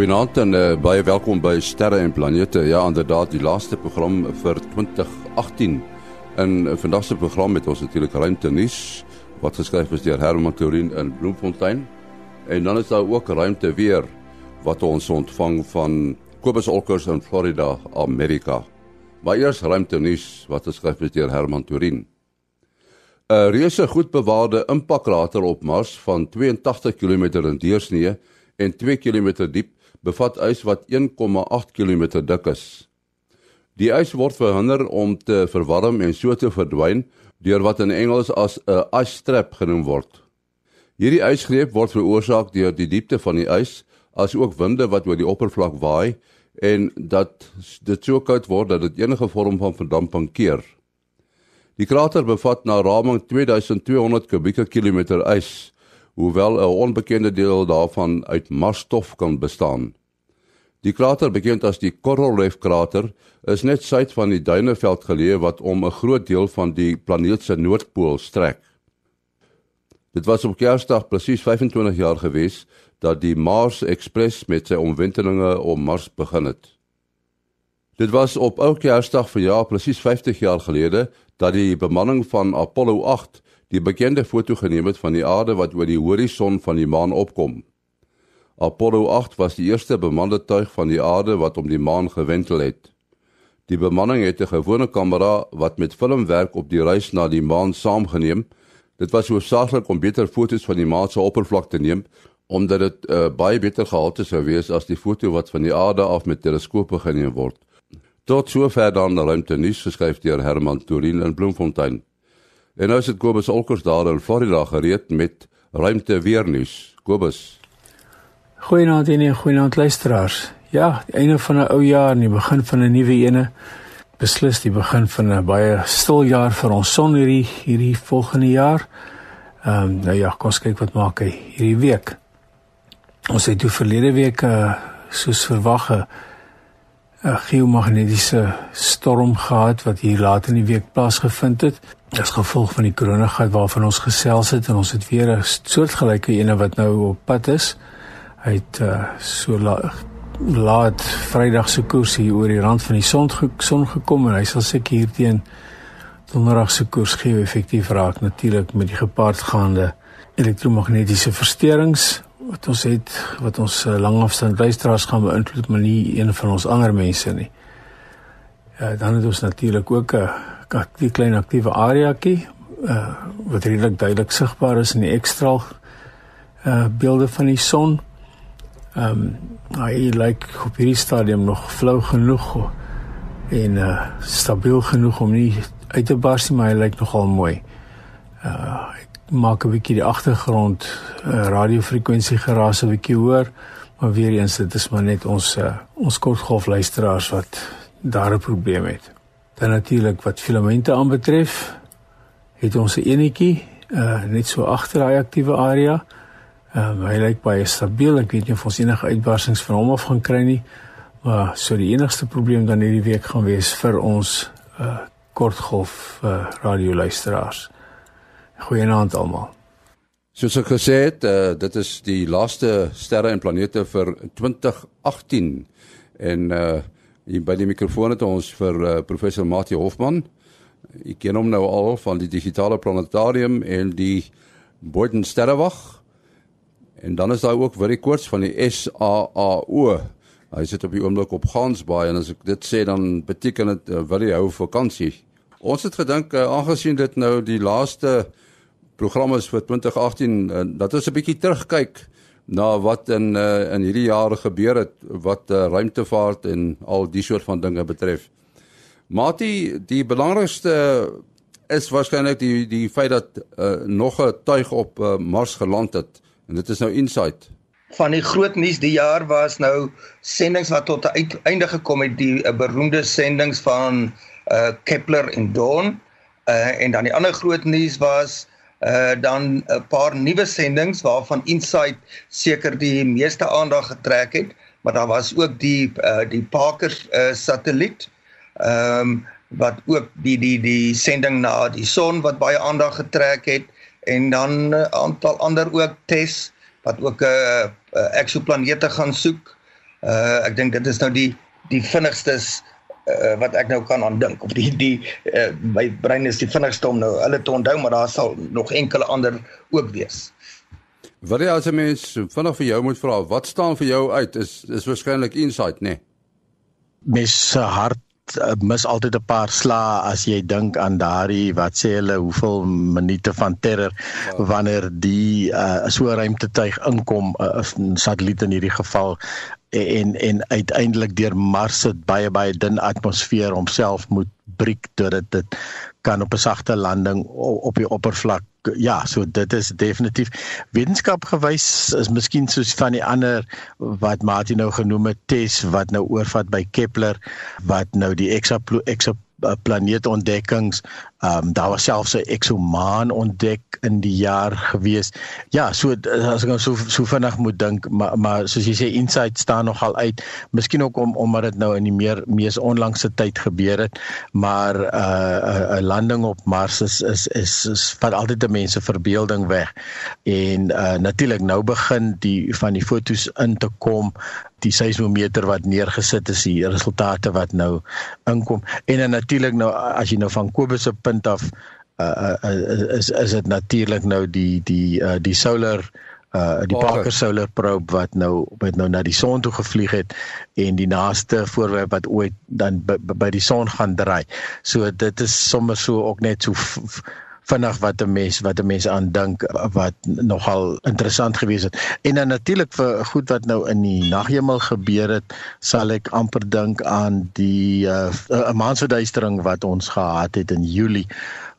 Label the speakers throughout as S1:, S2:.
S1: Goeienaand en uh, baie welkom by Sterre en Planete. Ja, inderdaad, die laaste program vir 2018. In uh, vandag se program het ons natuurlik ruimte nuus wat geskryf is deur Herman Turin in Bloemfontein. En dan is daar ook ruimte weer wat ons ontvang van Kobus Olkers in Florida, Amerika. Maar eers ruimte nuus wat geskryf is deur Herman Turin. 'n Reuse goed bewaarde impakkrater op Mars van 82 km in deursnee en 2 km diep bevat ys wat 1,8 km dik is. Die ys word verhinder om te verwarm en so te verdwyn deur wat in Engels as 'n ice strap genoem word. Hierdie ysgreep word veroorsaak deur die diepte van die ys, asook winde wat oor die oppervlak waai en dat dit so koud word dat dit enige vorm van verdamping keer. Die krater bevat na raming 2200 kubieke kilometer ys hoewel 'n onbekende deel daarvan uit marsstof kan bestaan. Die krater, bekend as die Korolev krater, is net suid van die duineveld geleë wat om 'n groot deel van die planeet se noordpool strek. Dit was op Kersdag presies 25 jaar gewees dat die Mars Express met sy omwentelinge om Mars begin het. Dit was op ou Kersdag vir jaar presies 50 jaar gelede dat die bemanning van Apollo 8 die bekende foto geneem het van die aarde wat oor die horison van die maan opkom. Apollo 8 was die eerste bemande tuig van die aarde wat om die maan gewentel het. Die bemanning het 'n gewone kamera wat met film werk op die reis na die maan saamgeneem. Dit was hoofsaaklik om beter foto's van die maan se oppervlak te neem omdat dit uh, baie beter gehalte sou wees as die foto wat van die aarde af met teleskope geneem word. Tot sover dan ruimte nuus geskryf deur Herman Turin in Bloemfontein. En nou is dit Kobus Olkers daar in Florida gereed met ruimte weer nuus. Kobus.
S2: Goeienaand en goeienaand luisteraars. Ja, einde van 'n ou jaar en die begin van 'n nuwe ene. Beslis die begin van 'n baie stil jaar vir ons son hierdie hierdie volgende jaar. Ehm um, nou ja, kom ons kyk wat maak hy hierdie week. Ons het toe verlede week uh, soos verwag 'n geomagnetiese storm gehad wat hier laat in die week plaasgevind het as gevolg van die koronagat waarvan ons gesels het en ons het weer 'n soortgelyke ene wat nou op pad is. Hy het uh, so la, laat Vrydag se koers hier oor die rand van die son ge, son gekom en hy sal seker hier teen Donderdag se koers gee effektief raak natuurlik met die gepaardgaande elektromagnetiese versteurings wat ons het wat ons uh, langafstand luisteraars gaan beïnvloed maar nie een van ons ander mense nie. Ja, dan het ons natuurlik ook 'n uh, die klein aktiewe areaetjie uh, wat redelik duidelik sigbaar is in die ekstraal uh beelde van die son. Ehm um, hy lyk op hierdie stadium nog flou genoeg en uh stabiel genoeg om nie uit te bars nie, maar hy lyk nogal mooi. Uh ek maak 'n bietjie die agtergrond uh, radiofrekwensie geraas 'n bietjie hoor, maar weer eens dit is maar net ons uh, ons kortgolf luisteraars wat daar 'n probleem het. Dan natuurlik wat filamente aanbetref, het ons 'n enetjie uh net so agter daai aktiewe area. Ehm uh, hy lyk baie stabiel. Ek weet nie of ons enige uitbarsings van hom af gaan kry nie. Maar so die enigste probleem dan hierdie week gaan wees vir ons uh kortgolf uh radioluisteraars. Goeienaand almal.
S1: Soos ek gesê het, uh, dit is die laaste sterre en planete vir 2018 en uh Hier by die mikrofoon het ons vir uh, professor Mati Hofman. Ek ken hom nou al van die digitale planetarium en die Boden Sterrewag. En dan is daar ook vir die koers van die SAAO. Hy sit op die oomblik op Gansbaai en as ek dit sê dan beteken dit uh, wil hy hou vakansie. Ons het gedink uh, aangesien dit nou die laaste program is vir 2018 uh, dat ons 'n bietjie terugkyk na wat in uh, in hierdie jare gebeur het wat uh, ruimtevaart en al die soort van dinge betref. Mati, die belangrikste is waarskynlik die die feit dat uh, nog 'n tuig op uh, Mars geland het en dit is nou Insight.
S3: Van die groot nuus die jaar was nou sendinge wat tot 'n einde gekom het, die uh, beroemde sendinge van uh, Kepler en Dawn. Uh, en dan die ander groot nuus was uh dan 'n paar nuwe sendinge waarvan Insight seker die meeste aandag getrek het, maar daar was ook die uh die Parker uh satelliet. Ehm um, wat ook die die die sending na die son wat baie aandag getrek het en dan 'n uh, aantal ander ook TESS wat ook 'n uh, uh, eksoplanete gaan soek. Uh ek dink dit is nou die die vinnigstes uh, wat ek nou kan aandink of die die uh, my brein is die vinnigste om nou hulle te onthou maar daar sal nog enkele ander ook wees.
S1: Wat jy as 'n mens vinnig vir jou moet vra, wat staan vir jou uit is is waarskynlik insight, né? Nee?
S4: Mes se hart uh, mis altyd 'n paar slae as jy dink aan daardie wat sê hulle hoeveel minute van terror ja. wanneer die uh, so ruimtetuig inkom 'n uh, satelliet in hierdie geval en en uiteindelik deur Mars se baie baie dun atmosfeer homself moet breek totdat dit kan op 'n sagte landing op die oppervlak ja so dit is definitief wetenskap gewys is miskien soos van die ander wat Martin nou genoem het tes wat nou oorvat by Kepler wat nou die eksoplaneetontdekkings Ehm um, daar was selfs 'n eksomaan ontdek in die jaar gewees. Ja, so as ek nou so so vinnig moet dink, maar maar soos jy sê insight staan nogal uit. Miskien ook om omdat dit nou in die meer mees onlangse tyd gebeur het, maar 'n uh, 'n landing op Mars is is is, is vat altyd 'n mens se verbeelding weg. En uh, natuurlik nou begin die van die fotos in te kom die seismometer wat neergesit is die resultate wat nou inkom en dan natuurlik nou as jy nou van Kobus se punt af uh, uh, is is dit natuurlik nou die die uh, die solar uh die Parker Solar Probe wat nou wat nou na die son toe gevlieg het en die naaste voorwerp wat ooit dan by, by die son gaan draai. So dit is sommer so ook net so vinnig wat 'n mens wat 'n mens aan dink wat nogal interessant gewees het. En dan natuurlik vir goed wat nou in die naghemel gebeur het, sal ek amper dink aan die 'n uh, maansverduistering wat ons gehad het in Julie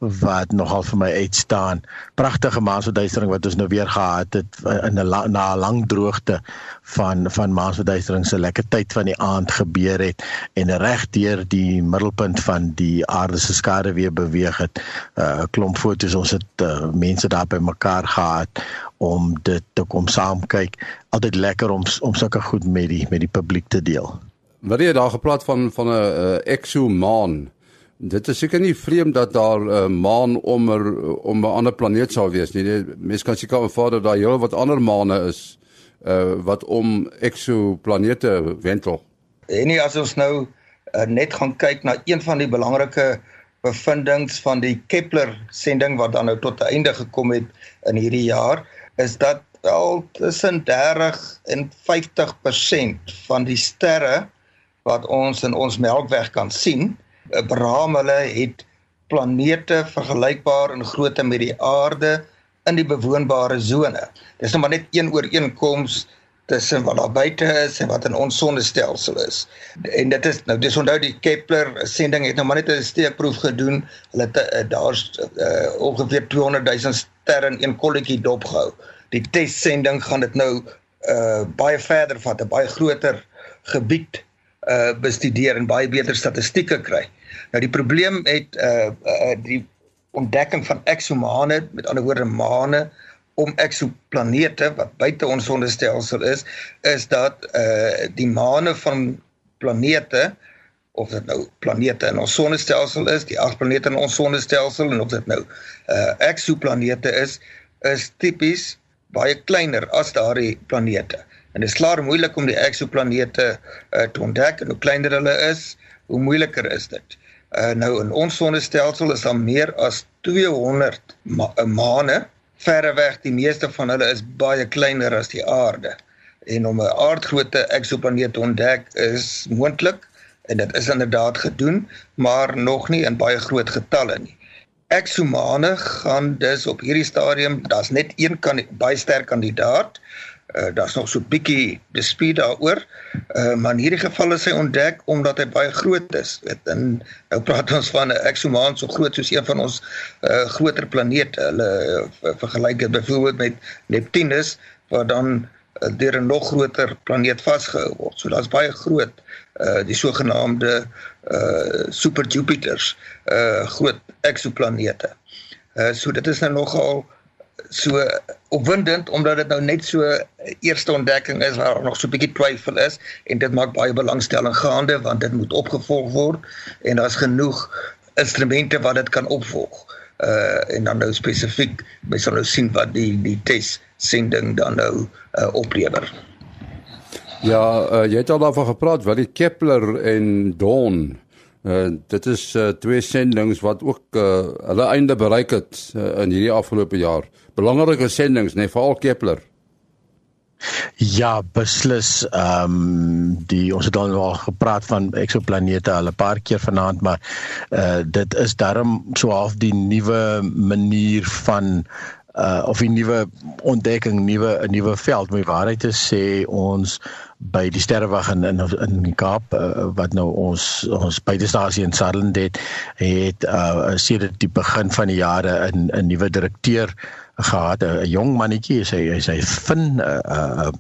S4: wat nogal vir my uitstaan. Pragtige maansverduistering wat ons nou weer gehad het in 'n na 'n lang droogte van van maansverduistering se lekker tyd van die aand gebeur het en reg deur die middelpunt van die aarde se skare weer beweeg het. 'n uh, Klomp foto's ons het uh, mense daar by mekaar gehad om dit te kom saam kyk. Altyd lekker om om sulke goed met die met die publiek te deel.
S1: Wat jy daar gepraat van van 'n uh, exomaan Dit is seker nie vreemd dat daar 'n uh, maan om er, om 'n ander planeet sou wees nie. Mense kan seker aanvaar dat daar heel wat ander maane is uh wat om eksoplanete wentel.
S3: En nie as ons nou uh, net gaan kyk na een van die belangrike bevindinge van die Kepler sending wat dan nou tot 'n einde gekom het in hierdie jaar, is dat al tussen 30 en 50% van die sterre wat ons in ons Melkweg kan sien, Abraham hulle het planete vergelykbaar in grootte met die aarde in die bewoonbare sone. Dis nou maar net een ooreenkoms tussen wat daar buite is en wat in ons sonnestelsel is. En dit is nou dis onthou die Kepler sending het nou maar net 'n steekproef gedoen. Hulle het uh, daar's uh, ongeveer 200 000 sterre in een kolletjie dopgehou. Die testsending gaan dit nou uh baie verder vat, 'n baie groter gebied uh bestudeer en baie beter statistieke kry. Nou die probleem het uh, uh die ontdekking van eksomane, met ander woorde maane om eksoplanete wat buite ons sonnestelsel is, is dat uh die maane van planete of dit nou planete in ons sonnestelsel is, die agt planete in ons sonnestelsel en of dit nou uh eksoplanete is, is tipies baie kleiner as daardie planete. En dit is klaar moeilik om die eksoplanete uh, te ontdek en hoe kleiner hulle is, hoe moeiliker is dit. Uh, nou in ons sonnestelsel is daar meer as 200 ma uh, maane. Verreweg die meeste van hulle is baie kleiner as die aarde. En om 'n aardgrootte eksoplaneet te ontdek is moontlik en dit is inderdaad gedoen, maar nog nie in baie groot getalle nie. Eksomane gaan dus op hierdie stadium, daar's net een kan baie sterk kandidaat Uh, daar's nog so 'n bietjie dispuut daaroor. Uh, maar in hierdie geval is hy ontdek omdat hy baie groot is. Weet, en nou praat ons van 'n eksomaan so groot soos een van ons uh, groter planete. Hulle uh, vergelyk dit byvoorbeeld met Neptunus wat dan uh, deur 'n nog groter planeet vasgehou word. So daar's baie groot uh die sogenaamde uh super Jupiters, uh groot eksoplanete. Uh so dit is nou nogal so opwindend omdat dit nou net so eerste ontdekking is waar nog so 'n bietjie twyfel is en dit maak baie belangstelling gaande want dit moet opgevolg word en daar's genoeg instrumente wat dit kan opvolg. Uh en dan nou spesifiek, ons sal nou sien wat die die test sending dan nou uh, oplewer.
S1: Ja, uh, jy het al daarvan gepraat wat die Kepler en Dawn Uh, dit is uh, twee sendinge wat ook uh, hulle einde bereik het uh, in hierdie afgelope jaar. Belangrike sendinge, nee, veral Kepler.
S4: Ja, beslis. Ehm um, die ons het al al gepraat van eksoplanete al 'n paar keer vanaand, maar uh dit is darm so half die nuwe manier van uh of 'n nuwe ontdekking, nuwe 'n nuwe veld. My waarheid te sê ons by die sterrewag in in in die Kaap uh, wat nou ons ons buitestasie in Sutherland het, het uh sedert die begin van die jare 'n 'n nuwe direkteur gehad 'n jong mannetjie hy hy hy Fin uh, uh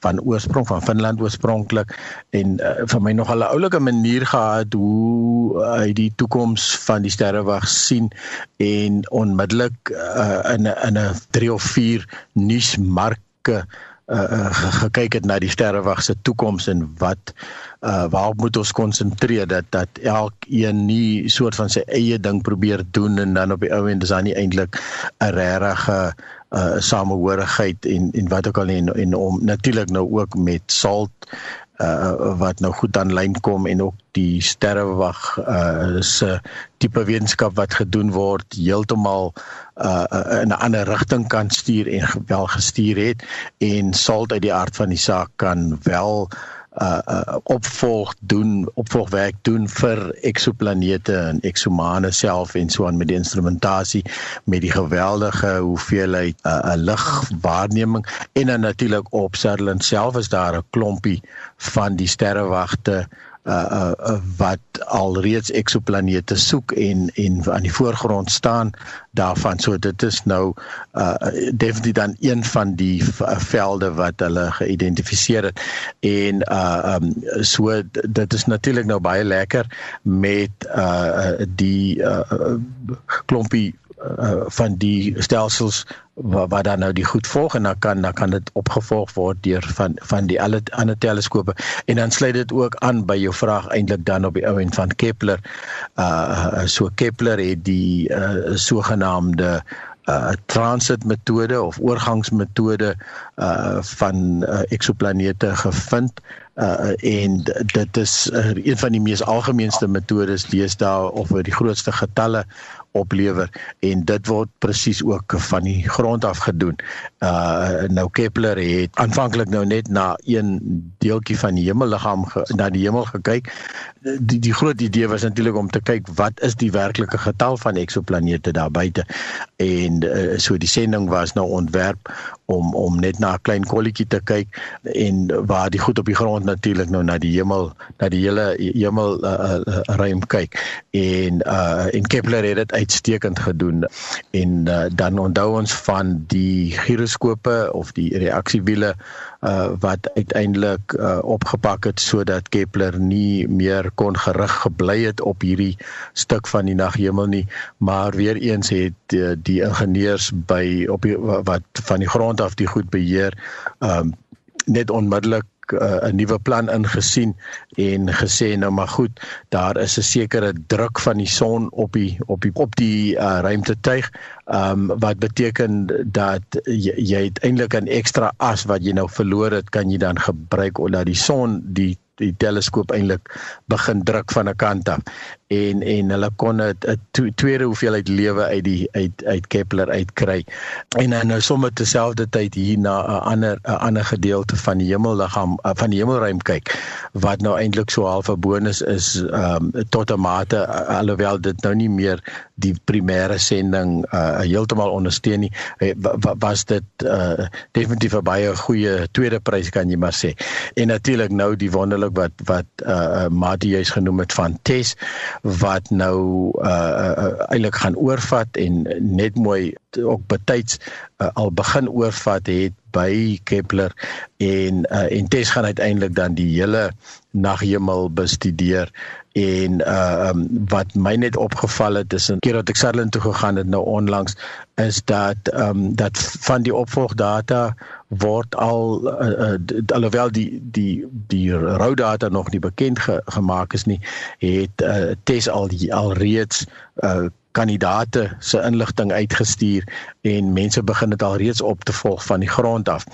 S4: van oorsprong van Finland oorspronklik en uh, vir my nog 'n oulike manier gehad hoe hy die toekoms van die sterrewag sien en onmiddellik uh, in in 'n 3 of 4 nuusmarke uh, gekyk het na die sterrewag se toekoms en wat uh, waarop moet ons konsentreer dat dat elkeen nie soort van sy eie ding probeer doen en dan op die ou end is daar nie eintlik 'n regte uh samehorigheid en en wat ook al en, en om natuurlik nou ook met salt uh wat nou goed aanlyn kom en ook die sterrewag uh se tipe wetenskap wat gedoen word heeltemal uh in 'n ander rigting kan stuur en wel gestuur het en salt uit die aard van die saak kan wel uh opvolg doen opvolgwerk doen vir eksoplanete en eksomane self en so aan met die instrumentasie met die geweldige hoeveelheid uh, uh, ligwaarneming en dan natuurlik op Sutherland self is daar 'n klompie van die sterrewagte uh uh wat alreeds eksoplanete soek en en aan die voorgrond staan daarvan. So dit is nou uh definitief dan een van die velde wat hulle geïdentifiseer het. En uh um so dit is natuurlik nou baie lekker met uh die uh klompie uh, van die stelsels wat, wat dan nou die goed volg en dan kan dan kan dit opgevolg word deur van van die alle ander teleskope en dan sluit dit ook aan by jou vraag eintlik dan op die ou end van Kepler. Uh so Kepler het die uh sogenaamde uh transit metode of oorgangsmetode uh van uh, eksoplanete gevind uh en dit is uh, een van die mees algemeenste metodes lees daar of oor die grootste getalle oplewer en dit word presies ook van die grond af gedoen. Uh nou Kepler het aanvanklik nou net na een deeltjie van die hemelliggaam na die hemel gekyk. Die die groot idee was natuurlik om te kyk wat is die werklike getal van eksoplanete daar buite. En uh, so die sending was nou ontwerp om om net na 'n klein kolletjie te kyk en waar die goed op die grond natuurlik nou na die hemel na die hele hemel uh, uh, ruim kyk. En uh en Kepler het dit uitstekend gedoen. En uh, dan onthou ons van die giroskope of die reaksiewiele uh, wat uiteindelik uh, opgepak het sodat Kepler nie meer kon gerig gebly het op hierdie stuk van die naghemel nie. Maar weer eens het die, die ingenieurs by op die, wat van die grond af die goed beheer um, net onmiddellik uh, 'n nuwe plan ingesien en gesê nou maar goed daar is 'n sekere druk van die son op die op die op die uh, ruimtetuig um, wat beteken dat jy, jy eintlik 'n ekstra as wat jy nou verloor het kan jy dan gebruik omdat die son die die teleskoop eintlik begin druk van 'n kant af en en hulle kon 'n tweede hoeveelheid lewe uit die uit uit Kepler uitkry. En dan nou sommer terselfdertyd hier na 'n ander 'n ander gedeelte van die hemelliggaam van die hemelruim kyk wat nou eintlik so half 'n bonus is um, tot 'n mate alhoewel dit nou nie meer die primêre sending uh, heeltemal ondersteun nie was dit uh, definitief 'n baie goeie tweede prys kan jy maar sê. En natuurlik nou die wonderlik wat wat uh, Mati juis genoem het van Tess wat nou uh, uh eintlik gaan oorvat en net mooi ook betyds uh, al begin oorvat het by Kepler en uh, en Tess gaan uiteindelik dan die hele naghemel bestudeer en uh um, wat my net opgeval het is 'n keer wat ek Sutherland toe gegaan het nou onlangs is dat um dat van die opvolgdata word al uh, uh, alhoewel die die die rou data nog nie bekend ge, gemaak is nie het uh, tes al die al reeds uh, kandidate se inligting uitgestuur en mense begin dit al reeds op te volg van die grond af.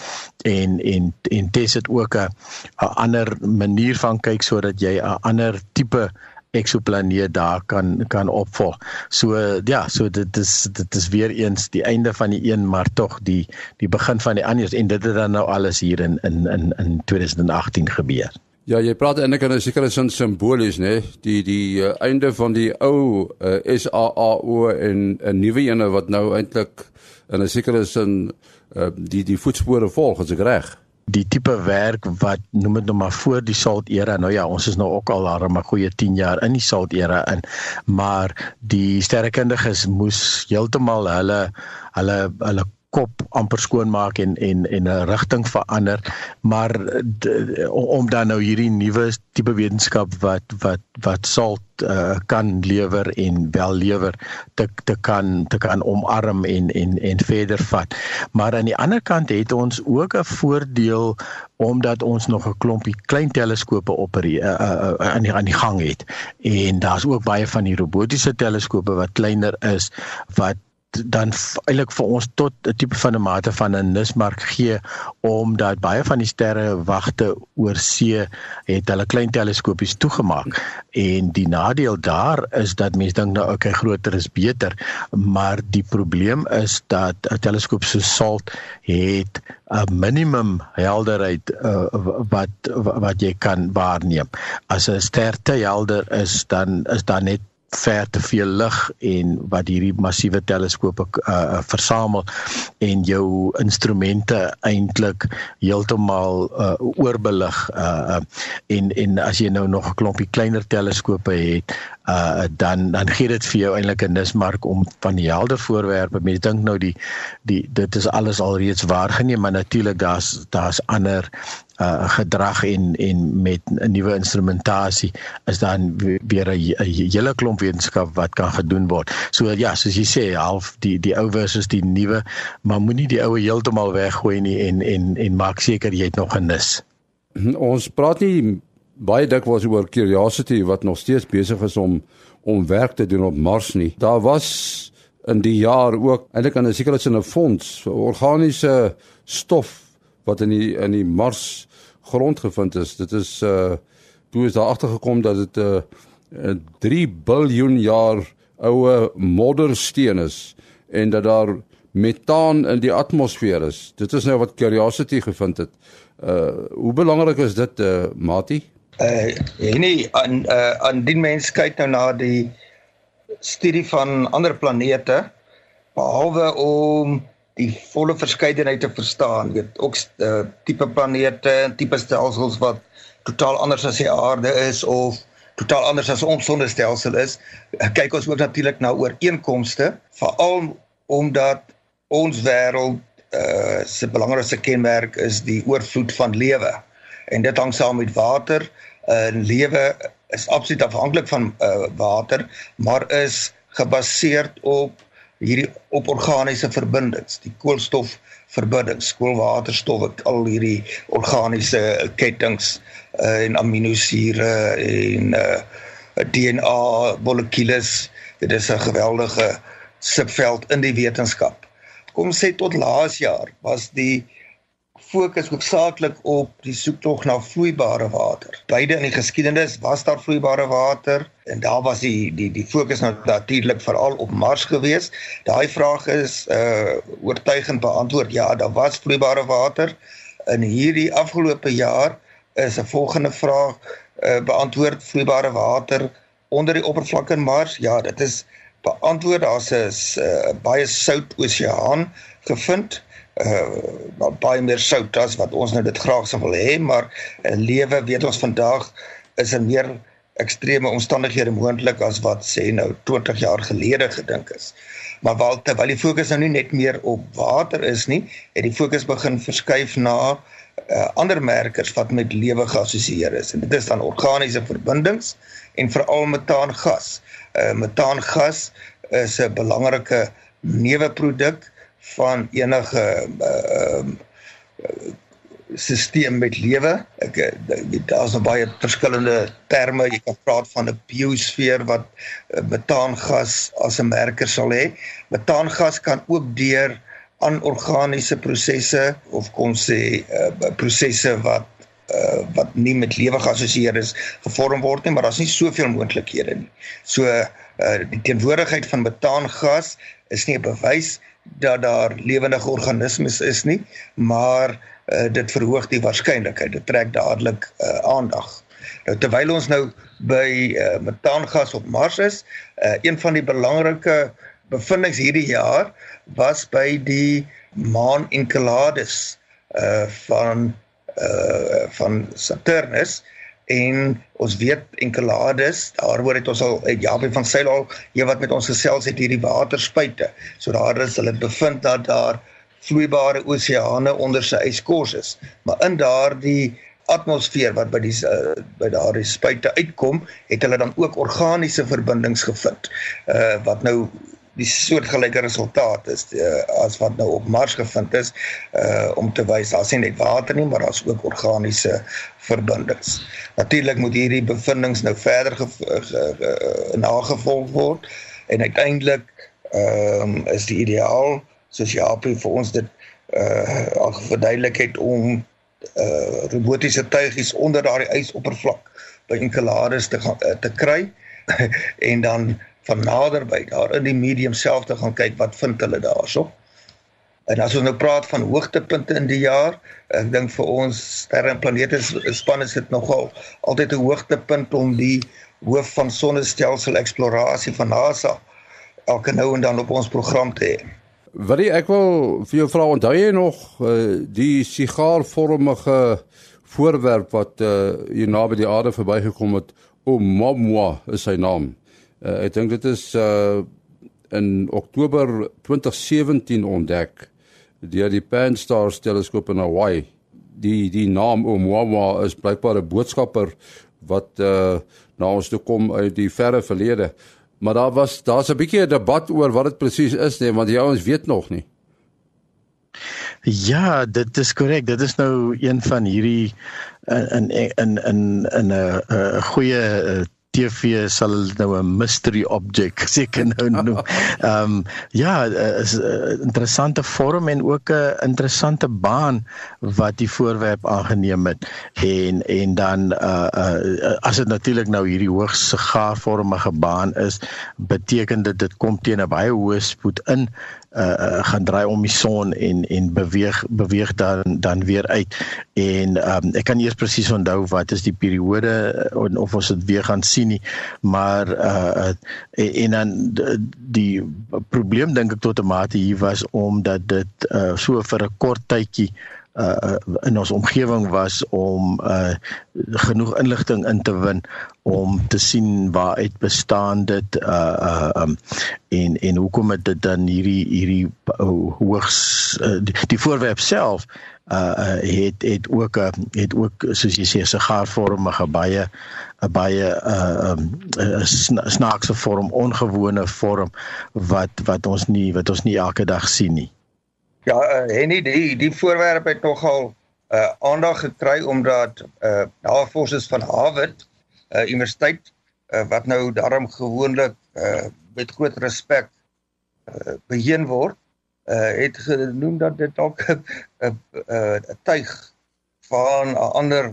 S4: En en en dis dit ook 'n ander manier van kyk sodat jy 'n ander tipe eksoplaneet daar kan kan opvolg. So ja, so dit is dit is weer eens die einde van die een maar tog die die begin van die ander en dit het dan nou alles hier in in in in 2018 gebeur.
S1: Ja, jy praat eintlik in 'n sekere sin simbolies, né? Die die uh, einde van die ou uh, eh, SAAO en 'n nuwe ene wat nou eintlik in 'n sekere sin uh, die die voetspore volg, as ek reg.
S4: Die tipe werk wat noem dit nou maar voor die salt era. Nou ja, ons is nou ook al daar 'n goeie 10 jaar in die salt era in. Maar die sterrekundiges moes heeltemal hulle hulle hulle kop amper skoon maak en en en 'n rigting verander maar de, om dan nou hierdie nuwe tipe wetenskap wat wat wat sal uh, kan lewer en wel lewer te te kan te kan omarm en en en verder vat. Maar aan die ander kant het ons ook 'n voordeel omdat ons nog 'n klompie klein teleskope op uh, uh, uh, aan die aan die gang het. En daar's ook baie van die robotiese teleskope wat kleiner is wat dan eintlik vir ons tot 'n tipe van 'n mate van 'n nismark gee omdat baie van die sterre wagte oor see het hulle klein teleskopies toegemaak. En die nadeel daar is dat mense dink nou okay groter is beter maar die probleem is dat 'n teleskoop so SALT het 'n minimum helderheid uh, wat wat jy kan waarneem. As 'n ster te helder is dan is daar net ver te veel lig en wat hierdie massiewe teleskope uh, versamel en jou instrumente eintlik heeltemal uh, oorbelig uh, en en as jy nou nog 'n klompie kleiner teleskope het uh, dan dan gee dit vir jou eintlik 'n nismark om van die helder voorwerpe mense dink nou die die dit is alles alreeds waargeneem maar natuurlik daar's daar's ander uh gedrag en en met 'n nuwe instrumentasie is dan weer 'n hele klomp wetenskap wat kan gedoen word. So ja, soos jy sê, half die die ou versus die nuwe, maar moenie die ou heeltemal weggooi nie en en en maak seker jy het nog 'n nis.
S1: Ons praat nie baie dikwels oor Curiosity wat nog steeds besig is om om werk te doen op Mars nie. Daar was in die jaar ook eintlik aan 'n sekere sin 'n fonds vir organiese stof wat in die in die Mars grond gevind is. Dit is uh toe is daar agtergekom dat dit 'n uh, 3 biljoen jaar oue moddersteen is en dat daar metaan in die atmosfeer is. Dit is nou wat Curiosity gevind het. Uh hoe belangrik is dit uh Mati?
S3: Uh en nie aan uh aan die mens kyk nou na die studie van ander planete behalwe om die volle verskeidenheid te verstaan, weet ook uh, tipe planete, tipe stelsels wat totaal anders as die aarde is of totaal anders as ons sonnestelsel is. Kyk ons ook natuurlik na ooreenkomste, veral omdat ons wêreld uh se belangrikste kenmerk is die oorvloed van lewe. En dit hang saam met water. Uh lewe is absoluut afhanklik van uh water, maar is gebaseer op hierdie op organiese verbindings, die koolstofverbindings, koolwaterstof, al hierdie organiese kettinge uh, en aminosure en uh, DNA molekules. Dit is 'n geweldige subveld in die wetenskap. Kom sê tot laas jaar was die fokus hoofsaaklik op die soektog na vloeibare water. Beide in die geskiedenis was daar vloeibare water en daar was die die die fokus nou natuurlik veral op Mars gewees. Daai vraag is uh oortuigend beantwoord. Ja, daar was vloeibare water. In hierdie afgelope jaar is 'n volgende vraag uh beantwoord vloeibare water onder die oppervlak in Mars. Ja, dit is beantwoord. Daar's 'n uh, baie sout oseaan gevind uh baie meer sout as wat ons nou dit graag sou wil hê, maar 'n lewe weet ons vandag is in meer ekstreme omstandighede moontlik as wat sê nou 20 jaar gelede gedink is. Maar wel terwyl die fokus nou nie net meer op water is nie, het die fokus begin verskuif na uh, ander merkers wat met lewe geassosieer is. En dit is dan organiese verbindings en veral metaangas. Uh metaangas is 'n belangrike neuwe produk van enige ehm uh, uh, stelsel met lewe. Ek daar's nou baie verskillende terme. Jy kan praat van 'n biosfeer wat metaangas as 'n merker sal hê. Metaangas kan ook deur anorganiese prosesse of kon sê uh, prosesse wat uh, wat nie met lewe geassosieer is gevorm word nie, maar daar's nie soveel moontlikhede nie. So uh, die teenwoordigheid van metaangas is nie 'n bewys dat daar lewendige organismes is nie, maar uh, dit verhoog die waarskynlikheid. Dit trek dadelik uh, aandag. Nou terwyl ons nou by uh, metaangas op Mars is, uh, een van die belangrike bevindinge hierdie jaar was by die maan Enceladus uh van uh van Saturnus en ons weet Enceladus daaroor het ons al uit Japie van Sail al hier wat met ons gesels het hierdie waterspuite. So daar is hulle bevind dat daar vloeibare oseane onder sy yskors is. Maar in daardie atmosfeer wat by die uh, by daardie spuite uitkom het hulle dan ook organiese verbindings gevind uh wat nou die soortgelyke resultaat is uh, as wat nou op Mars gevind is uh om te wys daar's nie net water nie maar daar's ook organiese verbindings. Natuurlik moet hierdie bevindinge nou verder ge, ge, ge, nagevolg word en uiteindelik ehm um, is die ideaal soos Japie vir ons dit uh al verduidelik het om uh robotiese tuigies onder daardie ysoppervlak by Enceladus te gaan te kry en dan van naderby daar in die medium self te gaan kyk wat vind hulle daarso. En as ons nou praat van hoogtepunte in die jaar, ek dink vir ons sterre en planete span is dit nogal altyd 'n hoogtepunt om die hoof van sonnestelsel eksplorasie van NASA elke nou en dan op ons program te hê.
S1: Wat ek wil vir jou vra, onthou jy nog uh, die sigaarvormige voorwerp wat uh, hier naby die aarde verbygekom het? Oumuamua is sy naam. Uh, ek dink dit is uh in Oktober 2017 ontdek deur die Pan-STARRS teleskoop in Hawaii. Die die naam Oumuamua is blykbaar 'n boodskapper wat uh na ons toe kom uit die verre verlede. Maar daar was daar's 'n bietjie 'n debat oor wat dit presies is nee, want die ouens weet nog nie.
S4: Ja, dit is korrek. Dit is nou een van hierdie in in in in 'n 'n goeie TV sal nou 'n mystery object seker nou noem. Ehm um, ja, is 'n interessante vorm en ook 'n interessante baan wat die voorwerp aangeneem het. En en dan uh uh as dit natuurlik nou hierdie hoogs sigaarvormige baan is, beteken dit dit kom teen 'n baie hoë spoed in uh, gaan draai om die son en en beweeg beweeg dan dan weer uit. En um, ek kan eers presies onthou wat is die periode uh, of ons dit weer gaan sien nie maar uh en dan die probleem dink ek tot 'n mate hier was omdat dit uh so vir 'n kort tydjie uh in ons omgewing was om uh genoeg inligting in te win om te sien waaruit bestaan dit uh uh um en en hoekom het dit dan hierdie hierdie uh, hoogs uh, die, die voorwerp self uh, uh het het ook uh, het ook soos jy sê sigaarvormige baie 'n baie uh um snaakse vorm ongewone vorm wat wat ons nie wat ons nie elke dag sien nie
S3: Ja, uh, Henny, die die voorwerp het nogal uh aandag gekry omdat uh navorsers van Harvard uh Universiteit uh, wat nou daarom gewoonlik uh met groot respek uh beheen word, uh het genoem dat dit dalk 'n 'n tuig van 'n ander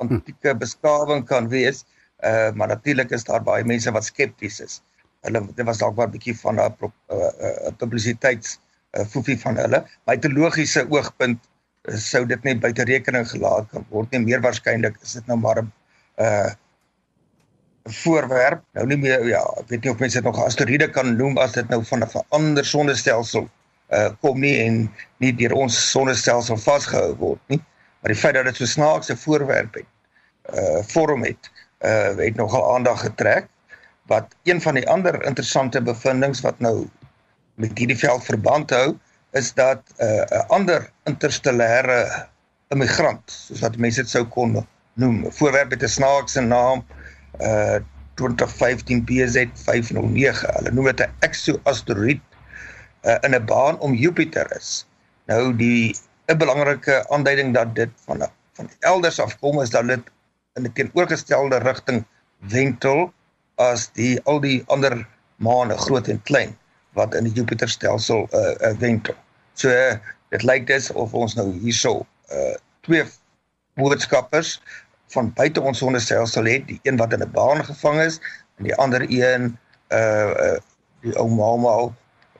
S3: antieke beskawing kan wees. Uh maar natuurlik is daar baie mense wat skepties is. Hulle dit was dalk maar 'n bietjie van 'n uh, uh, publisiteits uh, foefie van hulle. My teologiese oogpunt uh, sou dit net buite rekening gelaat kan word. Nie meer waarskynlik is dit nou maar 'n uh voorwerp. Nou nie meer ja, ek weet nie of mense dit nog asteroïde kan noem as dit nou van 'n ander sonnestelsel uh kom nie en nie deur ons sonnestelsel vasgehou word nie. Maar die feit dat dit so snaakse voorwerp het, uh vorm het, uh het nogal aandag getrek wat een van die ander interessante bevindinge wat nou met hierdie veld verband hou is dat 'n uh, ander interstellêre immigrant soos wat mense dit sou kon noem voorwerp met 'n snaakse naam uh 2015 BZ509 hulle noem dit 'n exoasteroïde uh, in 'n baan om Jupiter is. Nou die 'n belangrike aanduiding dat dit van van elders afkom is dat dit in 'n teenoorgestelde rigting wentel as die al die ander maane groot en klein wat in die Jupiterstelsel uh, uh wentel. So uh, dit lyk dis of ons nou hierso uh twee boodskappers van buite ons sonnestelsel het, die een wat in 'n baan gevang is en die ander een uh, uh die ou Mama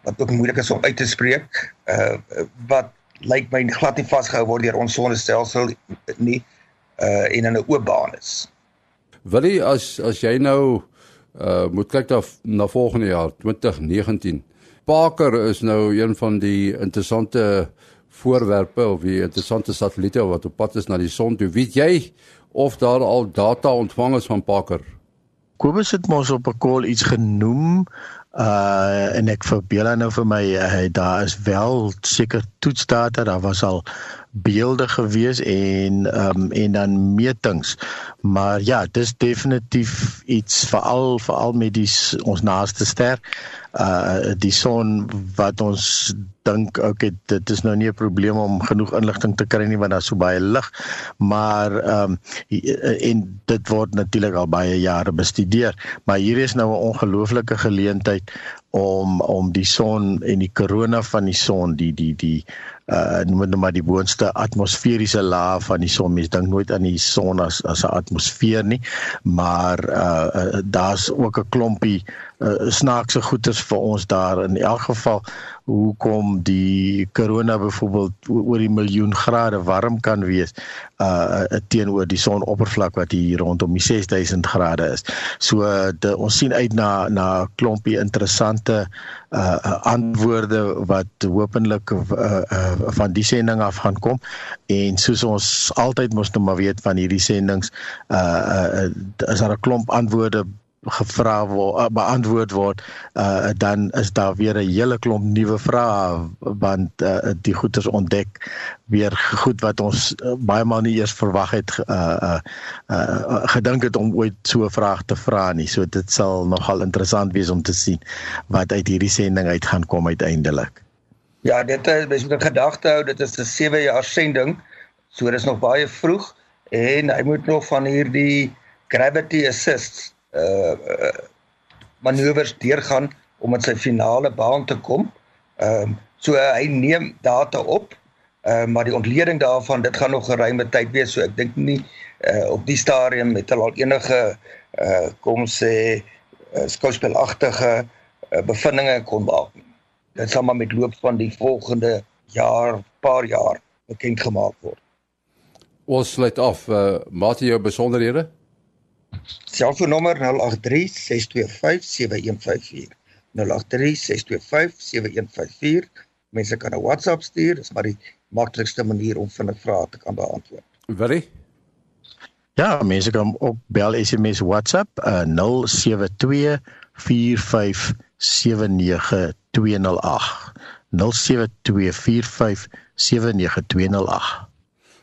S3: wat ook moeilik is om uit te spreek, uh wat lyk my glad nie vasgehou word deur ons sonnestelsel nie uh en in 'n oop baan is.
S1: Willie as as jy nou uh moet kyk na na volgende jaar 2019. Parker is nou een van die interessante voorwerpe of die interessante satelliete wat op pad is na die son. Toe weet jy of daar al data ontvang is van Parker?
S4: Kobus het mos op 'n call iets genoem uh en ek verbeel nou vir my uh, daar is wel seker toetsdata daar was al beelde gewees en um en dan metings. Maar ja dis definitief iets veral veral met die ons naaste ster uh die son wat ons dink okay dit is nou nie 'n probleem om genoeg inligting te kry nie want daar's so baie lig. Maar um en dit word natuurlik al baie jare bestudeer. Maar hier is nou 'n ongelooflike geleentheid om om die son en die korona van die son die die die uh noem dit nou maar die boonste atmosferiese laag van die son. Mens dink nooit aan die son as as 'n atmosfeer nie, maar uh, uh daar's ook 'n klompie uh, snaakse goeters vir ons daar in elk geval hoekom die korona byvoorbeeld oor die miljoen grade warm kan wees uh, uh teenoor die sonoppervlak wat hier rondom die 6000 grade is. So de, ons sien uit na na klompie interessante uh, uh antwoorde wat hopelik uh, uh van die sending af gaan kom en soos ons altyd mos nou maar weet van hierdie sendings uh, uh is daar 'n klomp antwoorde gevra word uh, beantwoord word uh, dan is daar weer 'n hele klomp nuwe vrae want uh, die goeters ontdek weer goed wat ons uh, baie maal nie eers verwag het uh, uh, uh, gedink het om ooit so 'n vraag te vra nie. So dit sal nogal interessant wees om te sien wat uit hierdie sending uit gaan kom uiteindelik.
S3: Ja dit is mens moet in gedagte hou dit is 'n 7 jaar sending so dis nog baie vroeg en hy moet nog van hierdie gravity assists uh manoeuvres deurgaan om in sy finale baan te kom. Ehm uh, so uh, hy neem data op. Uh, maar die ontleding daarvan dit gaan nog 'n ruime tyd wees so ek dink nie uh op die stadium het hulle al enige uh kom sê uh, skouspelagtige uh, bevindinge kon maak. Dit sal maar met loop van die volgende jaar, paar jaar bekend gemaak word.
S1: Ons sluit af uh Matthie jou besonderhede
S3: Selfoonnommer 0836257154. 0836257154. Mense kan 'n WhatsApp stuur, dis maar die maklikste manier om vinnig vrae te kan beantwoord.
S1: Willie?
S4: Ja, mense kan ook bel SMS WhatsApp uh, 072 4579208. 072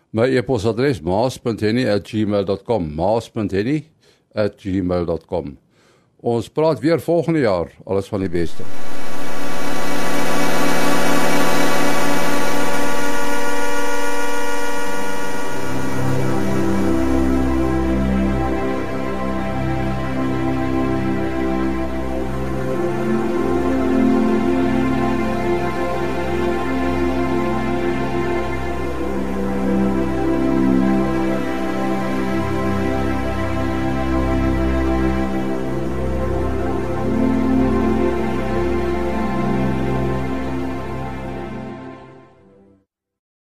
S1: My e-posadres maas.henny@gmail.com. maas.henny@gmail.com. Ons praat weer volgende jaar. Alles van die beste.